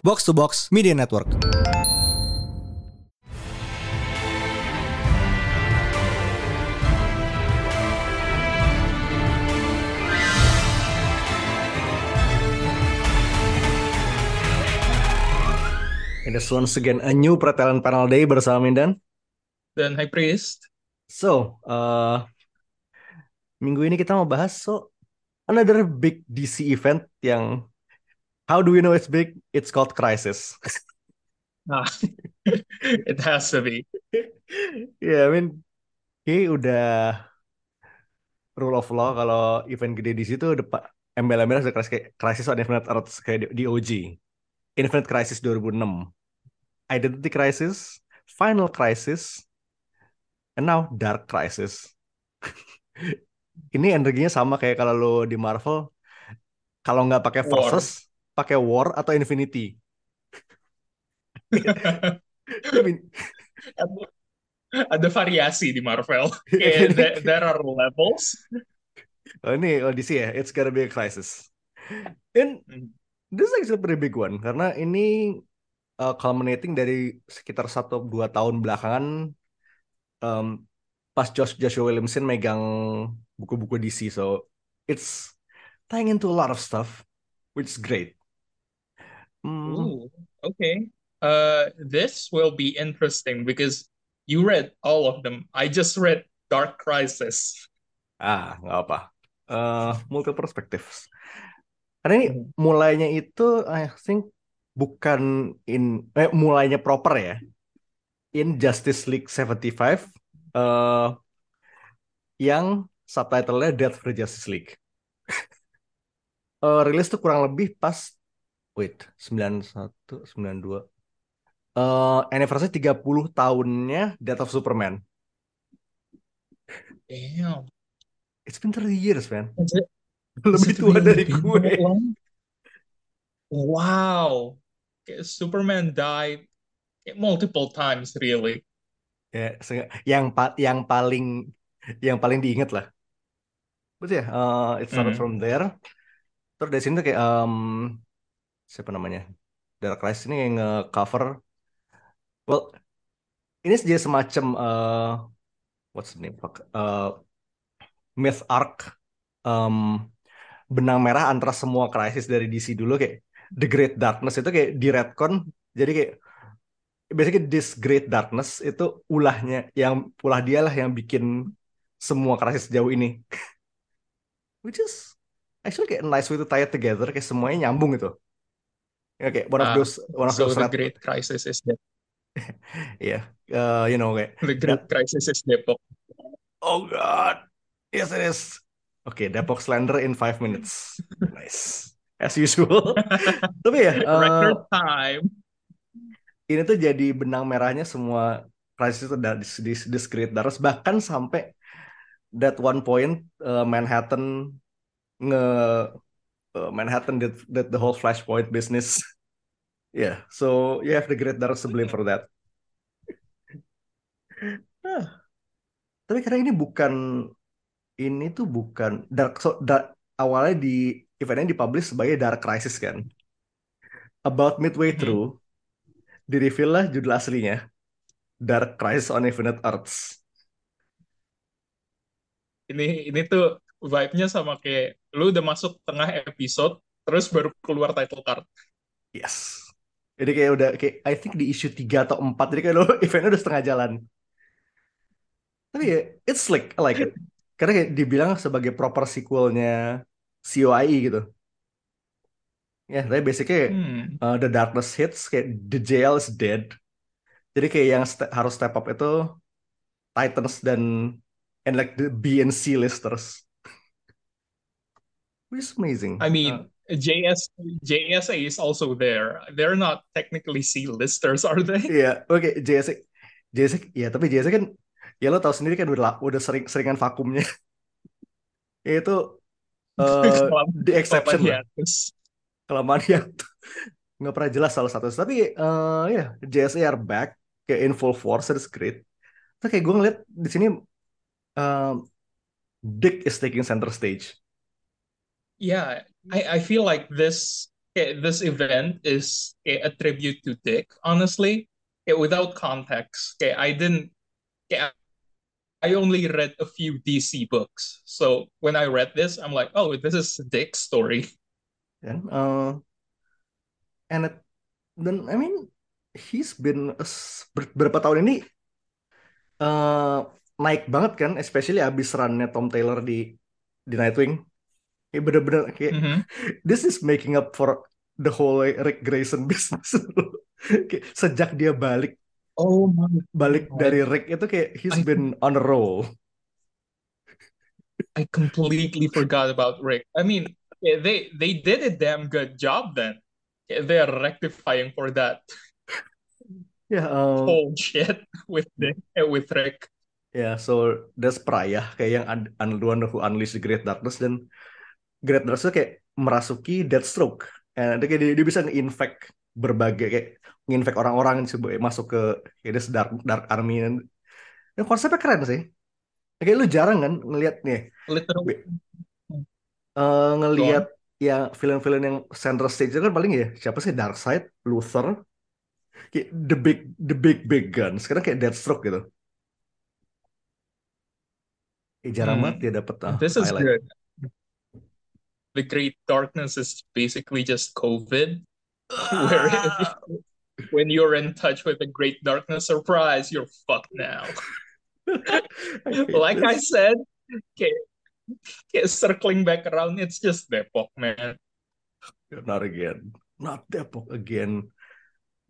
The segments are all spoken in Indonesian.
Box to Box Media Network. It is once again a new Pretalent Panel Day bersama Mindan. Dan High Priest. So, uh, minggu ini kita mau bahas so another big DC event yang how do we know it's big? It's called Crisis. Ah, it has to be. yeah, I mean, ini udah rule of law kalau event gede di situ udah pak embel-embel ada crisis, on Infinite Earths kayak di, OG. Infinite Crisis 2006. Identity Crisis, Final Crisis, and now Dark Crisis. Ini energinya sama kayak kalau lo di Marvel, kalau nggak pakai War. Versus, pakai War atau Infinity. Ada variasi di Marvel. There, there are levels. oh, ini Odyssey ya, it's gotta be a crisis. And Hmm. this is actually a pretty big one karena ini uh, culminating dari sekitar satu dua tahun belakangan um, pas Josh Joshua Williamson megang buku-buku DC so it's tying into a lot of stuff which is great. Hmm, Ooh, okay. Uh, this will be interesting because you read all of them. I just read Dark Crisis. ah nggak apa. Uh, multiple perspectives. Karena ini Hmm. mulainya itu I think bukan in eh, mulainya proper ya. In Justice League 75 eh yang subtitlenya Death for Justice League. Eh rilis tuh kurang lebih pas wait 91 92 eh anniversary 30 tahunnya Death of Superman. Damn. It's been 30 years, man. Lebih tua dari gue. long? Wow. Superman died multiple times, really. Ya, yang pa- yang paling yang paling diinget lah. Betul ya, eh, it started Mhm. from there. Terus dari sini tuh kayak em, siapa namanya? Dark Crisis ini yang nge-cover well ini jadi semacam eh, what's the name? Eh, myth arc em, benang merah antara semua krisis dari DC dulu kayak The Great Darkness itu kayak di retcon jadi kayak basically this Great Darkness itu ulahnya yang ulah dia lah yang bikin semua krisis sejauh ini which is actually kayak nice way to tie it together kayak semuanya nyambung itu ya kayak one of Ah, those one of So those the red Great Crisis is Dep- yeah uh, you know kayak the Great Crisis is Depok. oh god. Yes it is. Okay Depok Slender in five minutes. Nice. As usual. Tapi ya uh, Record time. ini tuh jadi benang merahnya semua krisis itu dari di, di Great Darkness bahkan sampai that one point uh, Manhattan nge uh, Manhattan did, did the whole Flashpoint business yeah so you have the Great Darkness to blame for that Ah. tapi karena ini bukan ini tuh bukan dark so dark, awalnya di eventnya dipublish sebagai Dark Crisis kan about midway Mhm. through di reveal lah judul aslinya Dark Crisis on Infinite Earths Ini ini tuh vibe-nya sama kayak lu udah masuk tengah episode terus baru keluar title card. yes. Jadi kayak udah kayak I think di issue 3 atau 4 jadi kayak lo eventnya udah setengah jalan. Tapi ya it's slick I like it. Karena kayak dibilang sebagai proper sequelnya COIE gitu. Ya tapi basically Hmm. uh, The Darkness hits kayak The Jail is dead. Jadi kayak yang ste- harus step up itu Titans dan and like the B and C listers which is amazing I mean, JS JSA is also there. They're not technically C-listers, are they? Iya, oke JSC, JSC, ya tapi JSC kan, ya lo tahu sendiri kan udah udah sering seringan vakumnya. Ya itu Kelam- the exception kelamaan lah, kelamaan yang nggak pernah jelas salah satu. Tapi eh ya JSA are back kayak in full force, it's great. Terus kayak gue ngeliat di sini eh, Dick is taking center stage. Yeah, I, I feel like this eh, this event is eh, a tribute to Dick, honestly. Eh, without context. Kayak I didn't I only read a few DC books. So when I read this, I'm like, oh, this is Dick's story. kan uh, and it- dan I mean he's been ber- berapa tahun ini uh, naik banget kan especially abis runnya Tom Taylor di di Nightwing kayak bener-bener kayak Mhm. this is making up for the whole Rick Grayson business Kayak sejak dia balik Oh my balik God. dari Rick itu kayak he's I- been on a roll I completely forgot about Rick. I mean, yeah, they they did a damn good job then. Yeah, they are rectifying for that ya um, whole shit with the eh, with Rick. Ya, so that's Pariah kayak yang un un who unleashed the Great Darkness dan Great itu kayak merasuki Deathstroke. And dia, kayak dia, dia bisa nge-infect berbagai kayak nge-infect orang-orang yang coba masuk ke kayak this dark dark army dan, dan konsepnya keren sih. Kayak lu jarang kan ngelihat nih Literally. eh ngelihat ya film-film yang center stage itu kan paling ya siapa sih Darkseid, Luther, kayak the big the big big guns. Sekarang kayak Deathstroke gitu. Eh, jarang Hmm. banget dia dapet ah, This is highlight. good. The Great Darkness is basically just COVID, where if, when you're in touch with the Great Darkness, surprise, you're fucked now. I Like I this. said, okay, okay, circling back around, it's just Depok, man. Not again. Not Depok again.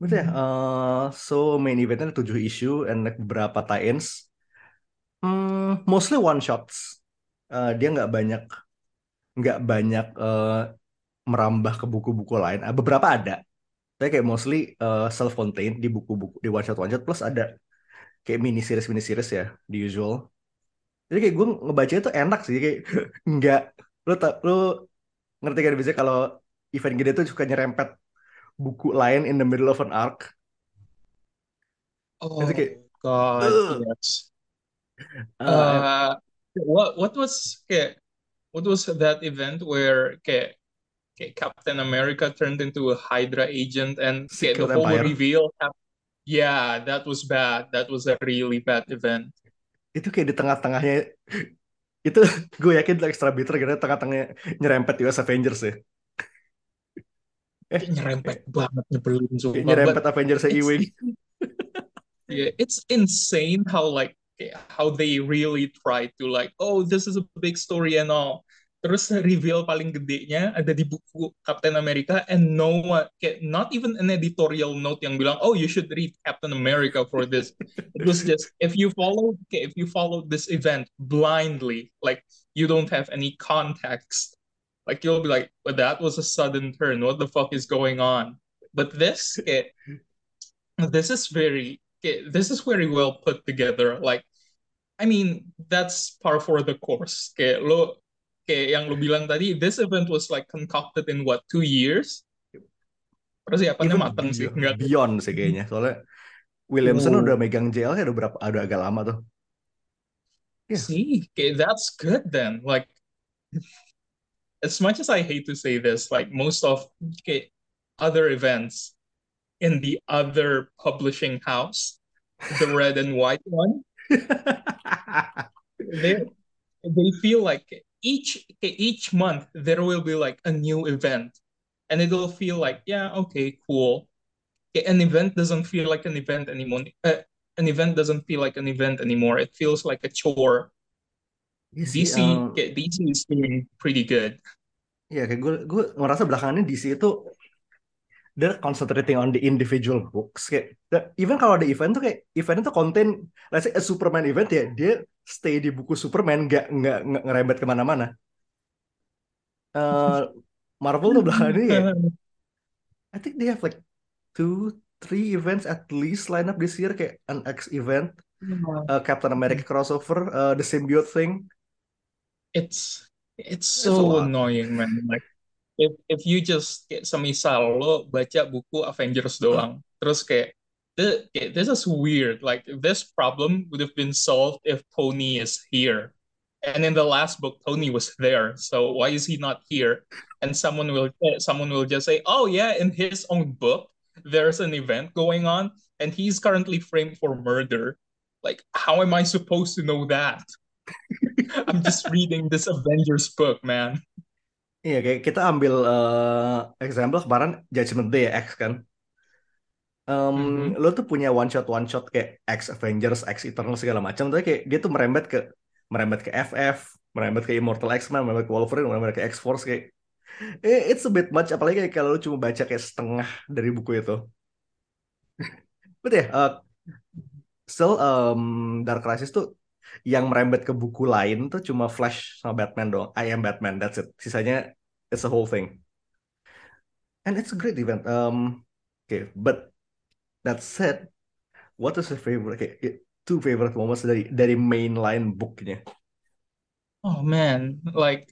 But ya, uh, so main eventnya ada 7 issue and like beberapa tie-ins. Hmm, mostly one shots. Uh, dia nggak banyak nggak banyak uh, merambah ke buku-buku lain. Uh, beberapa ada. Tapi kayak mostly uh, self-contained di buku-buku di one shot one shot plus ada kayak mini series mini series ya di usual. Jadi kayak gue ngebacanya tuh enak sih kayak nggak lu tak lu ngerti kan biasanya kalau event gede tuh suka nyerempet buku lain in the middle of an arc. Oh Itu kayak, God, ugh. yes. Uh, Uh, what what was okay, what was that event where okay, okay, Captain America turned into a Hydra agent and okay, the whole Empire. reveal yeah, that was bad. That was a really bad event. itu kayak di tengah-tengahnya itu gue yakin itu extra bitter karena tengah-tengahnya nyerempet US Avengers ya. Eh, Kayak nyerempet banget nyebelin kayak sumpah. Nyerempet Avengers Ewing. yeah, it's insane how like how they really try to like, oh, this is a big story and all. Terus reveal paling gedenya ada di buku Captain America and no one, not even an editorial note yang bilang, oh, you should read Captain America for this. It was just if you follow, if you follow this event blindly, like you don't have any context, like you'll be like, well, that was a sudden turn. What the fuck is going on? But this, this is very, this is very well put together. Like, I mean, that's par for the course. Kayak lo, kayak yang lo bilang tadi, this event was like concocted in what two years? Persiapannya Even matang sih, nggak? beyond sih kayaknya. Soalnya Williamson Oh. udah megang JL kayak udah berapa udah agak lama tuh. Yeah. See, okay, that's good then. Like, as much as I hate to say this, like most of okay, other events in the other publishing house, the red and white one, they they feel like each each month there will be like a new event, and it'll feel like yeah, okay, cool. An event doesn't feel like an event anymore. Uh, an event doesn't feel like an event anymore. It feels like a chore. Sih, DC, um, DC is doing pretty good. ya kayak gue gue ngerasa belakangan ini DC itu they're concentrating on the individual books kayak the- even kalau ada event tuh kayak event itu konten let's say a Superman event ya dia stay di buku Superman nggak nggak ngerembet ke mana-mana Eh, Marvel tuh belakangan ini kayak I think they have like two three events at least line up this year kayak an X event uh, Captain America crossover uh, the symbiote thing It's it's It's so lot. annoying, man. Like if if you just kayak semisal lo baca buku Avengers doang, terus kayak "Th- kayak, this is weird. Like this problem would have been solved if Tony is here. and in the last book Tony was there. So why is he not here? And someone will eh, someone will just say oh yeah in his own book there's an event going on and he's currently framed for murder. Like how am I supposed to know that? I'm just reading this Avengers book man Iya, kayak kita ambil uh, example kemarin Judgment Day ya, X kan. Um, Mhm. Lo tuh punya one shot one shot kayak X Avengers, X Eternal segala macam, tapi kayak dia tuh merembet ke merembet ke FF, merembet ke Immortal X-Men, merembet ke Wolverine, merembet ke X-Force kayak eh, it's a bit much apalagi kayak kalau lo cuma baca kayak setengah dari buku itu. Betul ya, uh, still um, Dark Crisis tuh yang merembet ke buku lain tuh cuma Flash sama Batman doang. I am Batman, that's it. Sisanya it's a whole thing. And it's a great event. Um, okay, but that said, what is your favorite? Okay, two favorite moments dari dari mainline booknya. oh man like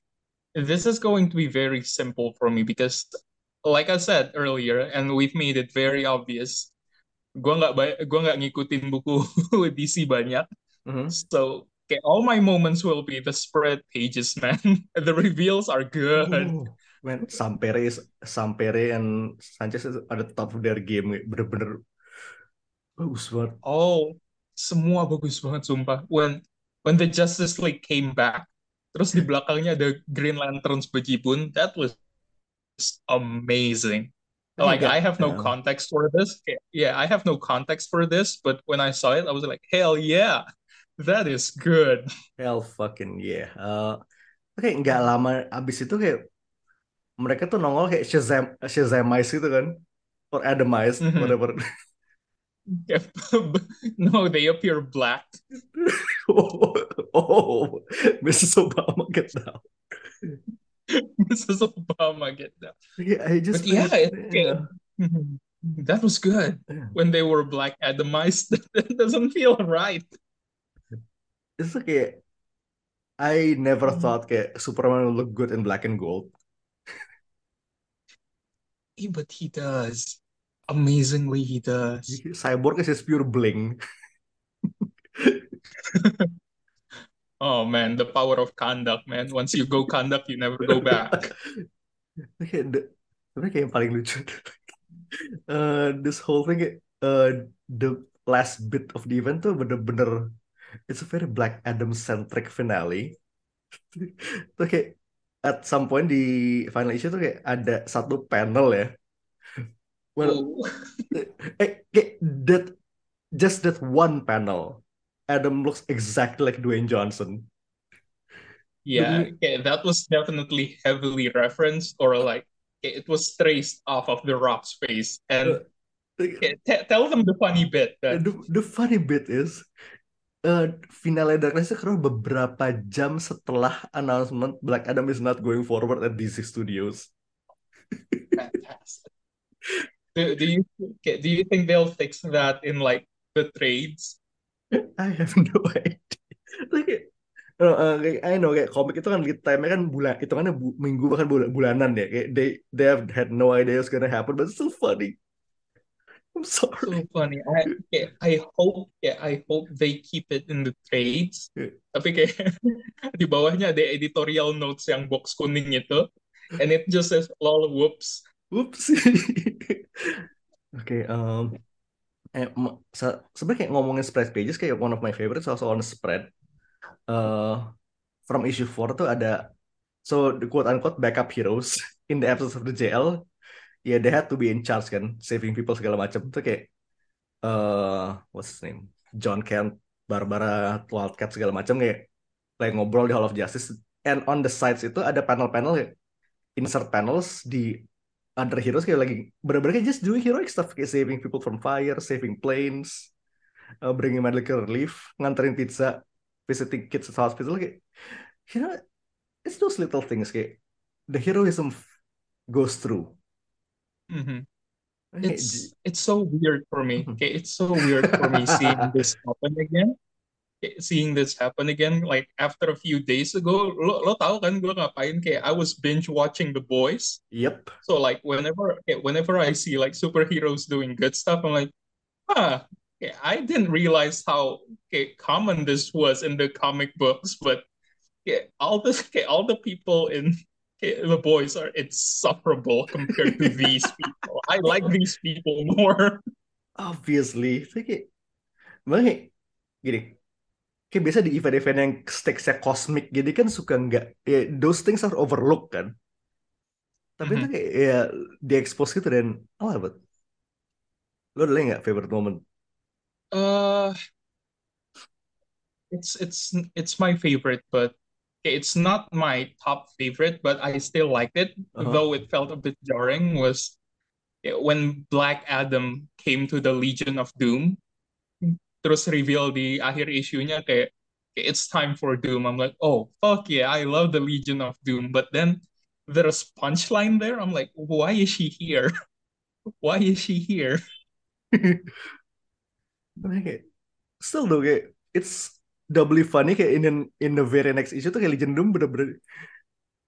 this is going to be very simple for me because like I said earlier and we've made it very obvious gua nggak gua nggak ngikutin buku DC banyak Mhm. so okay, all my moments will be the spread pages man the reveals are good Oh, man, Sampere is Sampere and Sanchez the top of their game. Bener-bener bagus banget. oh semua bagus banget sumpah when when the Justice League came back terus di belakangnya ada Green Lanterns bejibun that was amazing like I have no context for this. Yeah, I have no context for this, but when I saw it, I was like, hell yeah, that is good. Hell fucking yeah. Uh, kayak nggak lama abis itu kayak mereka tuh nongol kayak Shazam Shazamize gitu kan or Adamize Mhm. whatever. no, they appear black. oh, oh, Mrs. Obama get down. Mrs. Obama get that. Yeah, I just But yeah, it, okay. Mhm. that was good. Yeah. When they were black Adamized, that doesn't feel right. It's like kayak I never Hmm. thought kayak Superman would look good in black and gold. Eh, but he does. Amazingly, he does. Cyborg is just pure bling. Oh man, the power of conduct, man. Once you go conduct, you never go back. Kayak the- kayak yang paling lucu uh, this whole thing uh, the last bit of the event tuh bener-bener it's a very Black Adam centric finale tuh kayak at some point di final issue tuh kayak ada satu panel ya well Oh. eh, kayak that just that one panel Adam looks exactly like Dwayne Johnson Yeah, okay, that was definitely heavily referenced, or like it was traced off of the Rock's face. And t- tell them the funny bit. Uh, That, the, the funny bit is uh, finale Dark Knight itu keluar beberapa jam setelah announcement Black Adam is not going forward at DC Studios. fantastic. Do, do you do you think they'll fix that in like the trades? I have no idea. Like, uh, uh, kayak, I know kayak komik itu kan lead time-nya kan bulan, itu kan bu, minggu bahkan bulan, bulanan ya. Kayak they they have had no idea what's gonna happen, but it's still funny. I'm sorry. So funny. I okay, I hope yeah, I hope they keep it in the trades. Yeah. Tapi kayak di bawahnya ada editorial notes yang box kuning itu, and it just says lol whoops. Whoops. Oke, um, eh, se- sebenarnya kayak ngomongin spread pages kayak one of my favorites also on spread. Uh, from issue 4 tuh ada so the quote unquote backup heroes in the episodes of the JL. Ya they had to be in charge kan, saving people segala macam. Itu kayak uh, what's his name? John Kent, Barbara, Wildcat segala macam kayak like ngobrol di Hall of Justice. And on the sides itu ada panel-panel kayak insert panels di other heroes kayak lagi bener-bener kayak just doing heroic stuff kayak saving people from fire, saving planes, uh, bringing medical relief, nganterin pizza, visiting kids at hospital kayak you know it's those little things kayak the heroism goes through. Mhm. Kayak It's it's so weird for me. Mhm. Okay, it's so weird for me seeing this happen again. Seeing this happen again, like after a few days ago, lo, lo tahu kan gue ngapain? Kayak I was binge watching The Boys. Yep. So like whenever okay, whenever I see like superheroes doing good stuff, I'm like, huh, okay, I didn't realize how okay, common this was in the comic books, but kayak all the kayak all the people in the boys are insufferable compared to these people. I like these people more. Obviously, Tapi kayak, malah kayak gini, kayak biasa di event-event yang stakesnya cosmic gini kan suka nggak, ya those things are overlooked kan. Tapi itu Mhm. kayak ya di-expose gitu dan, oh but lo ada nggak favorite moment? Uh, it's it's it's my favorite, but it's not my top favorite, but I still liked it, Uh-huh. though it felt a bit jarring, was when Black Adam came to the Legion of Doom, terus reveal di akhir isunya kayak it's time for Doom. I'm like, oh fuck yeah, I love the Legion of Doom. But then there's punchline there. I'm like, why is she here? Why is she here? Kayak, still though it's doubly funny kayak in, in the very next issue tuh kayak Legion Doom bener-bener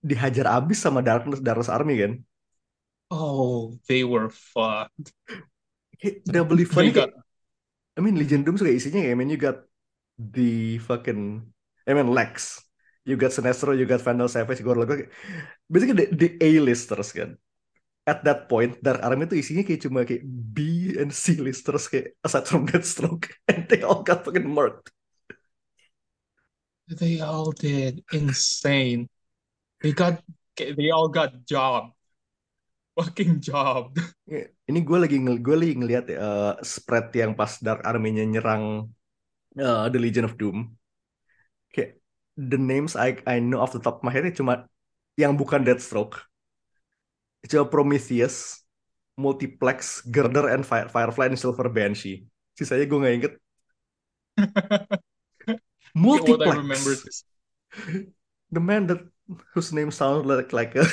dihajar abis sama Darkness, Darkness Army kan. Oh, they were fucked. Kayak doubly funny got kayak, I mean Legion Doom suka isinya kayak, I mean you got the fucking, I mean Lex, you got Sinestro, you got Vandal Savage, Gorilla, kayak, basically the, the A-listers kan. At that point, Dark Army tuh isinya kayak cuma kayak B and C listers kayak aside from Deathstroke, and they all got fucking murked. They all did insane. They got they all got job. Fucking job. Ini gue lagi gue lagi ngeliat ya, eh, spread yang pas Dark Army-nya nyerang eh, The Legion of Doom. Kayak the names I I know off the top of my head cuma yang bukan Deathstroke. Cuma Prometheus, Multiplex, Girder, and Fire, Firefly, and Silver Banshee. Sisanya gue nggak inget. what I remember Multiplex, is the man that whose name sounds like like a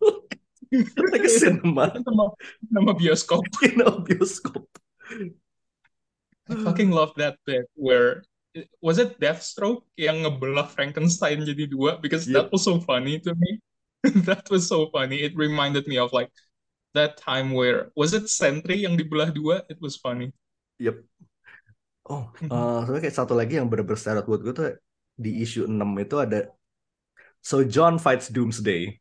like a cinema nama, nama bioskop. in a bioskop. I fucking love that bit where was it Deathstroke yang ngebelah Frankenstein jadi dua because Yep. that was so funny to me. that was so funny. It reminded me of like that time where was it Sentry yang dibelah dua? It was funny. Yep. Oh, Mhm. eh sebenarnya kayak satu lagi yang bener-bener standout buat gue tuh di issue 6 itu ada So John fights Doomsday.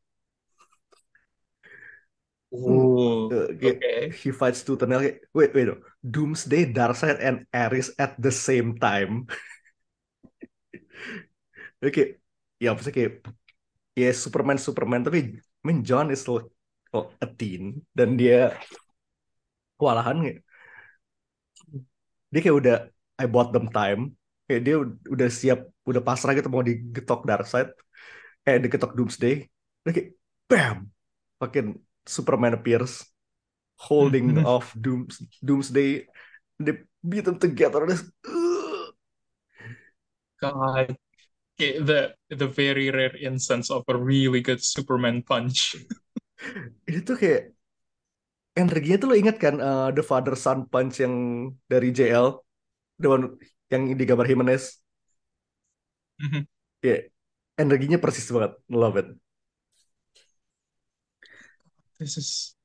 Oh, Eh, kayak okay. he fights two nail kayak wait wait no. Doomsday, Darkseid, and Ares at the same time. Oke, ya maksudnya kayak ya Superman Superman tapi I mean John is still oh, a teen dan dia kewalahan kayak dia kayak udah I bought them time. Kayak dia ud- udah siap udah pasrah gitu mau digetok Darkseid eh digetok Doomsday. Dia kayak bam! Fucking Superman appears holding off Dooms Doomsday. They beat them together. This-. God. The the very rare instance of a really good Superman punch. ini tuh kayak energinya tuh lo inget kan eh, The Father Son Punch yang dari JL one yang digambar Jimenez Mhm. ya energinya persis banget love it This is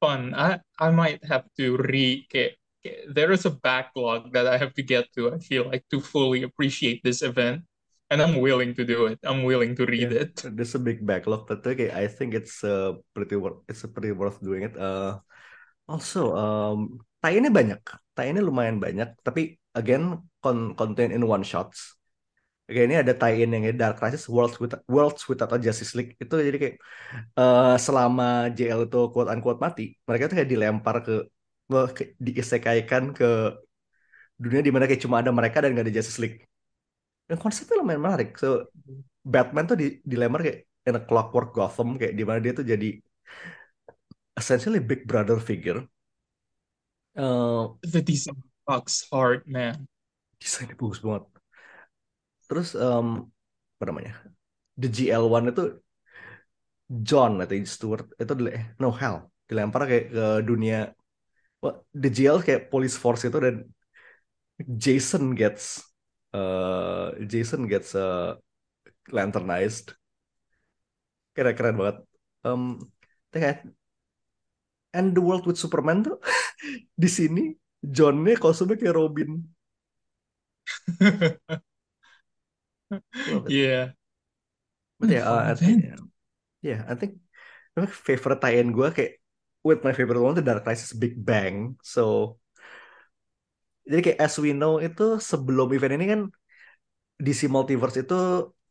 fun. I I might have to re okay, okay, there is a backlog that I have to get to, I feel like, to fully appreciate this event. And I'm willing to do it. I'm willing to read Yeah, it. there's a big backlog, but okay, I think it's uh, pretty worth it's a pretty worth doing it. Uh, also, um, tie-in-nya banyak, tie-in-nya lumayan banyak, tapi again con contain in one shots. Oke, ini ada tie-in yang Dark Crisis Worlds with Worlds Without a Justice League itu jadi kayak eh, selama JL itu quote unquote mati, mereka tuh kayak dilempar ke, ke diisekaikan ke dunia di mana kayak cuma ada mereka dan gak ada Justice League. Dan konsepnya lumayan menarik. So Batman tuh di, dilempar kayak in a clockwork Gotham kayak di mana dia tuh jadi essentially big brother figure. Eh The design fucks hard, man. desainnya bagus banget. Terus em, apa namanya? The GL1 itu John atau Stewart itu eh, no hell dilempar kayak ke dunia Wah, The GL kayak police force itu dan Jason gets eh, Jason gets eh, lanternized keren keren banget kayak and the world with Superman tuh di sini Johnnya kostumnya kayak Robin it. Yeah. A yeah, uh, I think yeah, I think my favorite tie-in gue kayak with my favorite one tuh Dark Crisis Big Bang. So jadi kayak as we know itu sebelum event ini kan DC Multiverse itu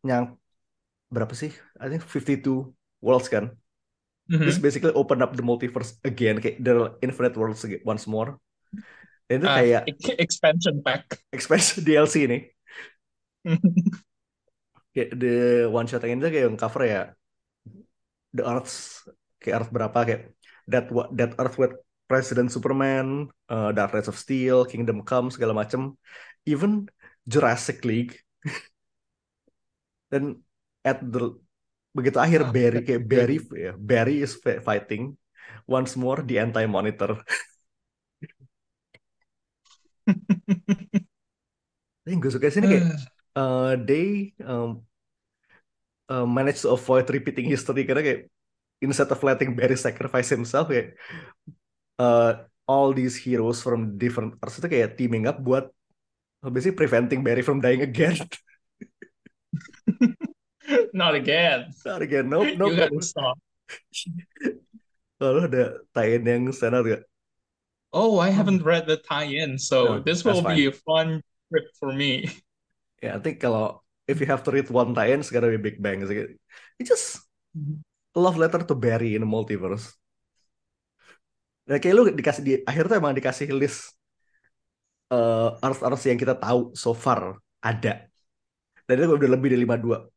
yang berapa sih? I think 52 worlds kan. This Mhm. basically open up the multiverse again kayak the infinite worlds again, once more. Itu Ah, kayak ex- expansion pack. expansion DLC nih. Kayak the one shot yang ini tuh kayak yang cover ya The Earths kayak Earth berapa kayak that that Earth with President Superman, uh, Dark Knights of Steel, Kingdom Come segala macem, even Jurassic League. Dan at the begitu akhir Ah, Barry kayak. Barry ya Barry is fi- fighting once more the Anti Monitor. Yang gue suka sini kayak uh, they um, uh, manage to avoid repeating history karena kayak instead of letting Barry sacrifice himself kayak uh, all these heroes from different Earths itu kayak teaming up buat basically preventing Barry from dying again. Not again. Not again, nope, nope, You gotta stop. Lalu ada tie-in yang standar gak? Oh, I haven't read the tie-in, so No, this will be a fun trip for me. Ya, I think kalau if you have to read one tie-in, it's gotta be Big Bang. It's like, It's just a love letter to Barry in the multiverse. Ya, kayak lu dikasih di akhir tuh emang dikasih list uh, Earth-Earth yang kita tahu so far ada. Dan itu udah lebih dari 52.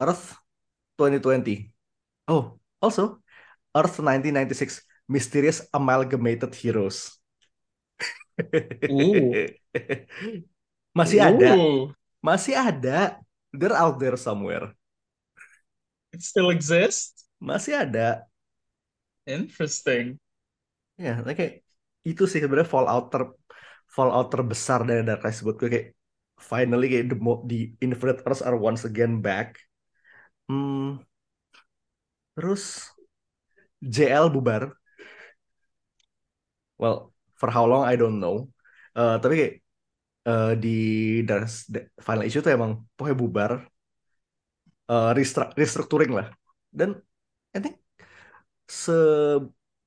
Earth 2020. Oh, also Earth 1996 Mysterious Amalgamated Heroes. Masih ada, masih ada. They're out there somewhere. it still exists? Masih ada. Interesting. Ya, nah kayak itu sih sebenarnya fallout ter fallout terbesar dari Dark Crisis buat gue kayak finally kayak the, the Infinite Earths are once again back. Hmm, terus JL bubar. Well, for how long I don't know. Eh, tapi kayak eh, di the final issue tuh emang pokoknya bubar, restru- restructuring lah. Dan I think se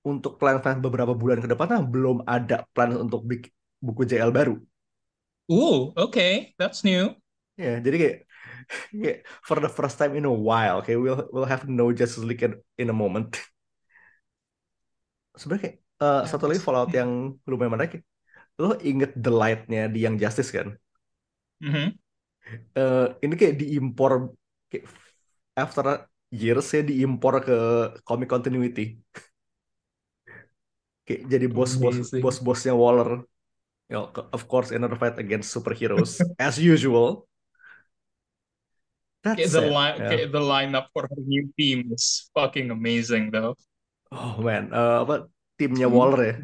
untuk plan-plan beberapa bulan ke depan nah, belum ada plan untuk bik- buku JL baru. Ooh, okay, that's new. Ya, jadi kayak, kayak for the first time in a while, kayak we'll we'll have no Justice League in, in a moment. Sebenarnya kayak eh, satu lagi Fallout yang lumayan menarik, lo inget The Light-nya di Young Justice kan? Mhm. Eh, ini kayak diimpor kayak after years ya diimpor ke comic continuity. Kayak jadi bos-bos Amazing. bos-bosnya Waller. You know, of course, in a fight against superheroes as usual. That's Okay, the line, Yeah. okay, the lineup for her new team is fucking amazing, though. Oh man, Eh, apa timnya Hmm. Waller ya?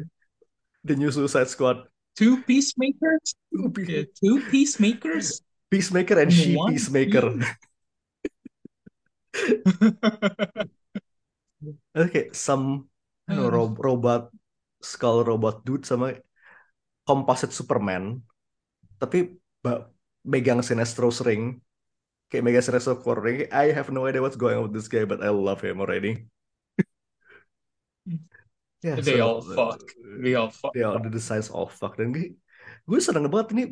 The New Suicide Squad. Two peacemakers, Two Peace- Yeah, two peacemakers. Peacemaker and She one Peacemaker. Oke, some know, ro- robot skull robot dude sama composite Superman. Tapi megang Sinestro's ring. Kayak megang Sinestro's ring. I have no idea what's going on with this guy, but I love him already. Yeah, They so- all fuck. They all fuck. Yeah, the designs all fuck. Dan gue, gue seneng banget ini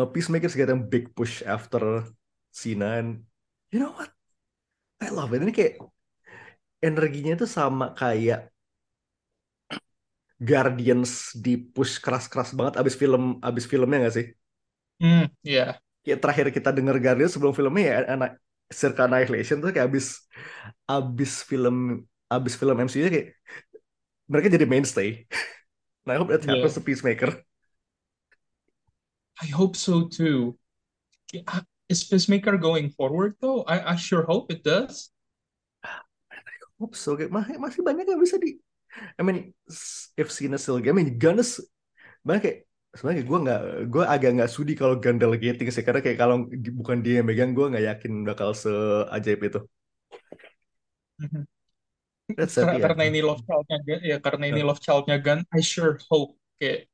uh, Peacemaker's getting big push after Cena and you know what? I love it. Ini kayak energinya itu sama kayak Guardians di push keras-keras banget abis film abis filmnya gak sih? Mm, yeah. Kayak terakhir kita denger Guardians sebelum filmnya ya anak Circa Annihilation tuh kayak abis abis film abis film MCU kayak mereka jadi mainstay. Nah, I hope that Yeah. happens to Peacemaker. I hope so too. Is Peacemaker going forward though? I, I sure hope it does. Hope so masih, masih banyak yang bisa di I mean if Cena still game I mean banyak kayak sebenarnya gue nggak gue agak nggak sudi kalau Gunn delegating sih karena kayak kalau bukan dia yang megang gue nggak yakin bakal seajaib itu Mhm. That's it, Karena, ini love childnya Gun, ya karena ini love childnya Gun, I sure hope kayak,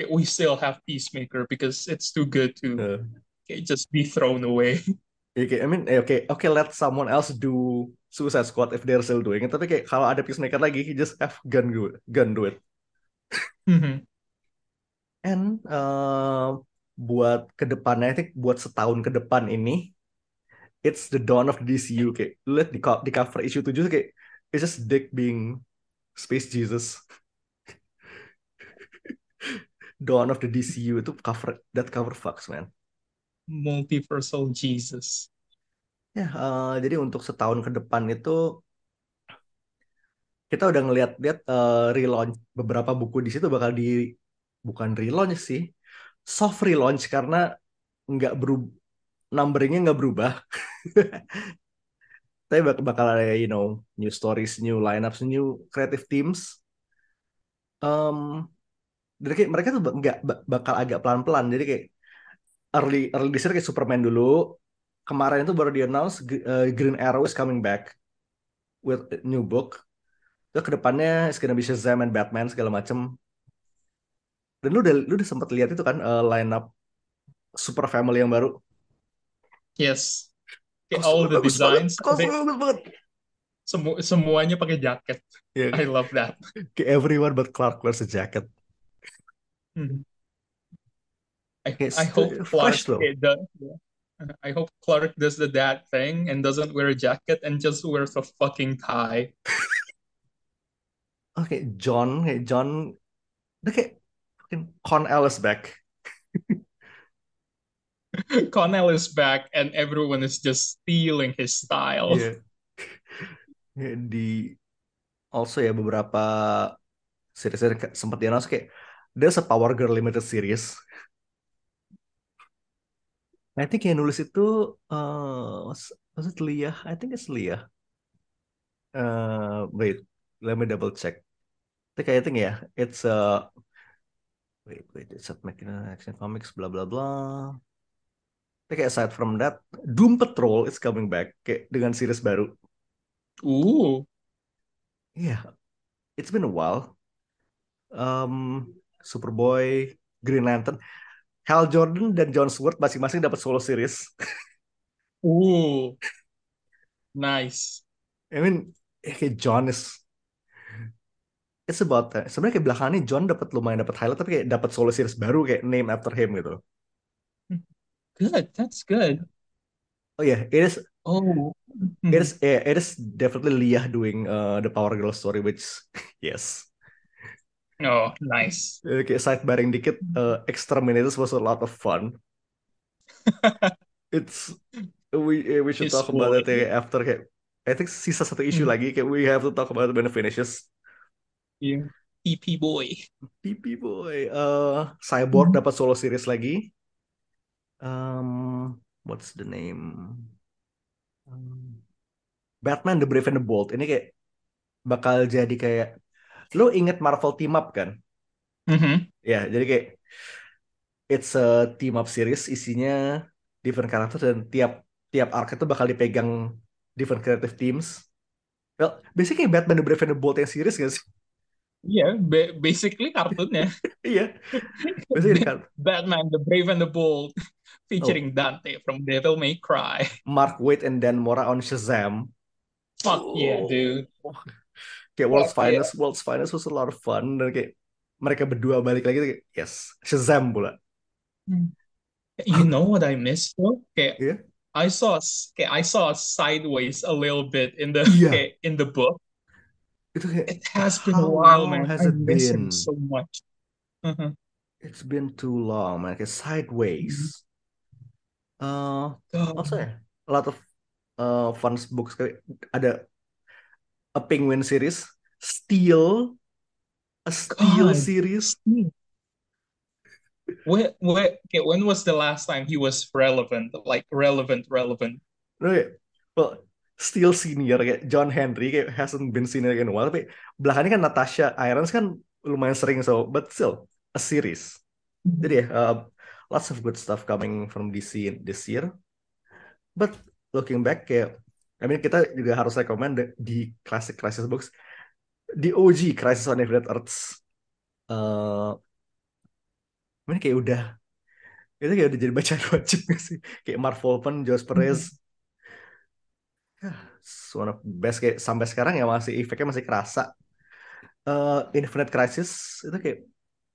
kayak we still have Peacemaker because it's too good to Uh, kayak just be thrown away. Ya, kayak, I mean, eh, oke, oke, let someone else do Suicide Squad if they're still doing it. Tapi kayak kalau ada Peacemaker lagi, just have gun do it, gun do it. Mhm. And uh, buat ke depannya, I think buat setahun ke depan ini, it's the dawn of the DCU. Kayak, lihat di, di cover issue 7 tuh kayak, it's just Dick being Space Jesus. Dawn of the DCU itu cover, that cover fucks, man. Multiversal Jesus. Ya, eh, jadi untuk setahun ke depan itu kita udah ngeliat-liat eh, relaunch beberapa buku di situ bakal di bukan relaunch sih, soft relaunch karena nggak berubah, numberingnya nggak berubah. Tapi bak- bakal ada, you know, new stories, new lineups, new creative teams. Em, jadi kayak mereka tuh nggak ba- bakal agak pelan-pelan. Jadi kayak early early this year kayak Superman dulu. Kemarin itu baru di announce Gr- eh, Green Arrow is coming back with a new book. Terus ke depannya it's gonna be Shazam and Batman segala macem. Dan lu udah lu udah sempat lihat itu kan eh, lineup Super Family yang baru. Yes. Kayak all the bagus designs, banget. semu semuanya pakai jaket. Ya, I love that. kayak everyone but Clark wears a jacket. Mhm. I, I hope Clark fresh does, I hope Clark does the dad thing and doesn't wear a jacket and just wears a fucking tie. okay, John, kayak John, kayak fucking Con Ellis back. Connell is back and everyone is just stealing his style. Ya, Di also ya beberapa series sempat di kayak there's a Power Girl limited series. I think yang nulis itu uh, was, was it Leah? I think it's Leah. Uh, wait, let me double check. I think I think ya, it's uh wait wait it's a Mechanical Action Comics blah blah blah. Tapi kayak aside from that, Doom Patrol is coming back kayak dengan series baru. Ooh. Iya, it's been a while. Um, Superboy, Green Lantern, Hal Jordan dan John Stewart masing-masing dapat solo series. Ooh. Nice. I mean, eh, kayak John is it's about that. Sebenarnya kayak belakangan ini John dapat lumayan dapat highlight tapi kayak dapat solo series baru kayak name after him gitu. Good. That's good. Oh yeah, it is Oh. it is yeah, it is definitely Leah doing uh, the Power Girl story which yes. Oh, nice. Eh, kayak sidebarring dikit, uh, Exterminators was a lot of fun. It's we eh, we should It's talk about it eh, after kayak I think sisa satu issue Hmm. lagi kayak we have to talk about it when it finishes. Yeah. PP boy. PP boy, uh, Cyborg Hmm. dapat solo series lagi. Um, what's the name? Um, Batman the Brave and the Bold. Ini kayak bakal jadi kayak lo inget Marvel Team Up kan? Mhm. Ya, jadi kayak it's a team up series isinya different karakter dan tiap tiap arc itu bakal dipegang different creative teams. Well, basically kayak Batman the Brave and the Bold yang series gak sih? Yeah, ba- basically kartunnya. Iya. Basically kan Batman the Brave and the Bold featuring Oh. Dante from Devil May Cry. Mark Waid and Dan Mora on Shazam. Fuck yeah, Oh. dude. Kayak World's Fuck yeah. Finest, World's Finest was a lot of fun dan kayak mereka berdua balik lagi kayak yes, Shazam pula. You know what I missed though? Okay, Yeah. I saw okay, I saw sideways a little bit in the Yeah. okay, in the book. Itu kayak It has been a while, man. has I it miss him been? so much. Mhm. It's been too long, man. Kayak sideways. Uh, God. also ya, a lot of uh, fun books ada a Penguin series, Steel, a Steel God. series. When, when, okay, when was the last time he was relevant? Like relevant, relevant. No, kayak, well, Steel senior kayak John Henry kayak hasn't been senior in a while, tapi belakangnya kan Natasha Irons kan lumayan sering so, but still a series. Jadi ya, uh, lots of good stuff coming from DC this year. But looking back kayak, I mean kita juga harus recommend the- di classic Crisis books, di OG Crisis on Infinite Earths. Uh, I mean kayak udah, itu kayak udah jadi bacaan wajib gak sih? Kayak Mark Wolfman, Josh Perez, it's one of the best kayak sampai sekarang ya masih efeknya masih kerasa. Eh, Infinite Crisis itu kayak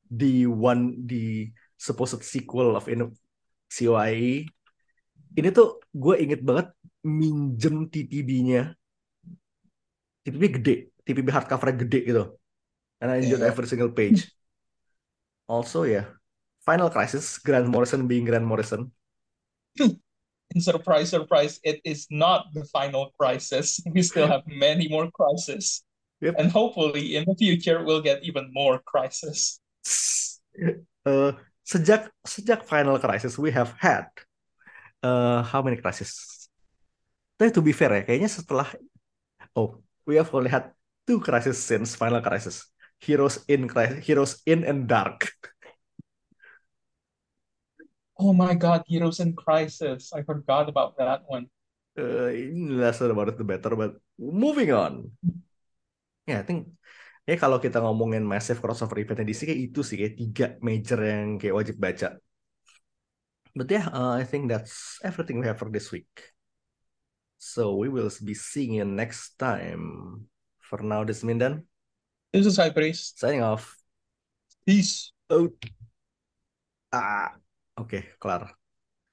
di one di supposed sequel of in COIE. Ini tuh gue inget banget minjem TPB-nya. TPB gede, TPB hardcover gede gitu. And I enjoyed Yeah. every single page. Also ya, Final Crisis, Grant Morrison being Grant Morrison. And surprise, surprise, it is not the final crisis. We still have many more crises. Yep. And hopefully in the future we'll get even more crisis. Eh, sejak sejak Final Crisis we have had eh how many crisis? Tapi to be fair ya, kayaknya setelah oh we have only had two crisis since Final Crisis. Heroes in Crisis, Heroes in and Dark. Oh my God, Heroes in Crisis. I forgot about that one. Uh, less about it the better, but moving on. Ya, I think ya kalau kita ngomongin massive crossover event DC kayak itu sih kayak tiga major yang kayak wajib baca. But yeah, uh, I think that's everything we have for this week. So we will be seeing you next time. For now, this is Mindan This is Priest. signing off. Peace. Oh, ah, oke, kelar.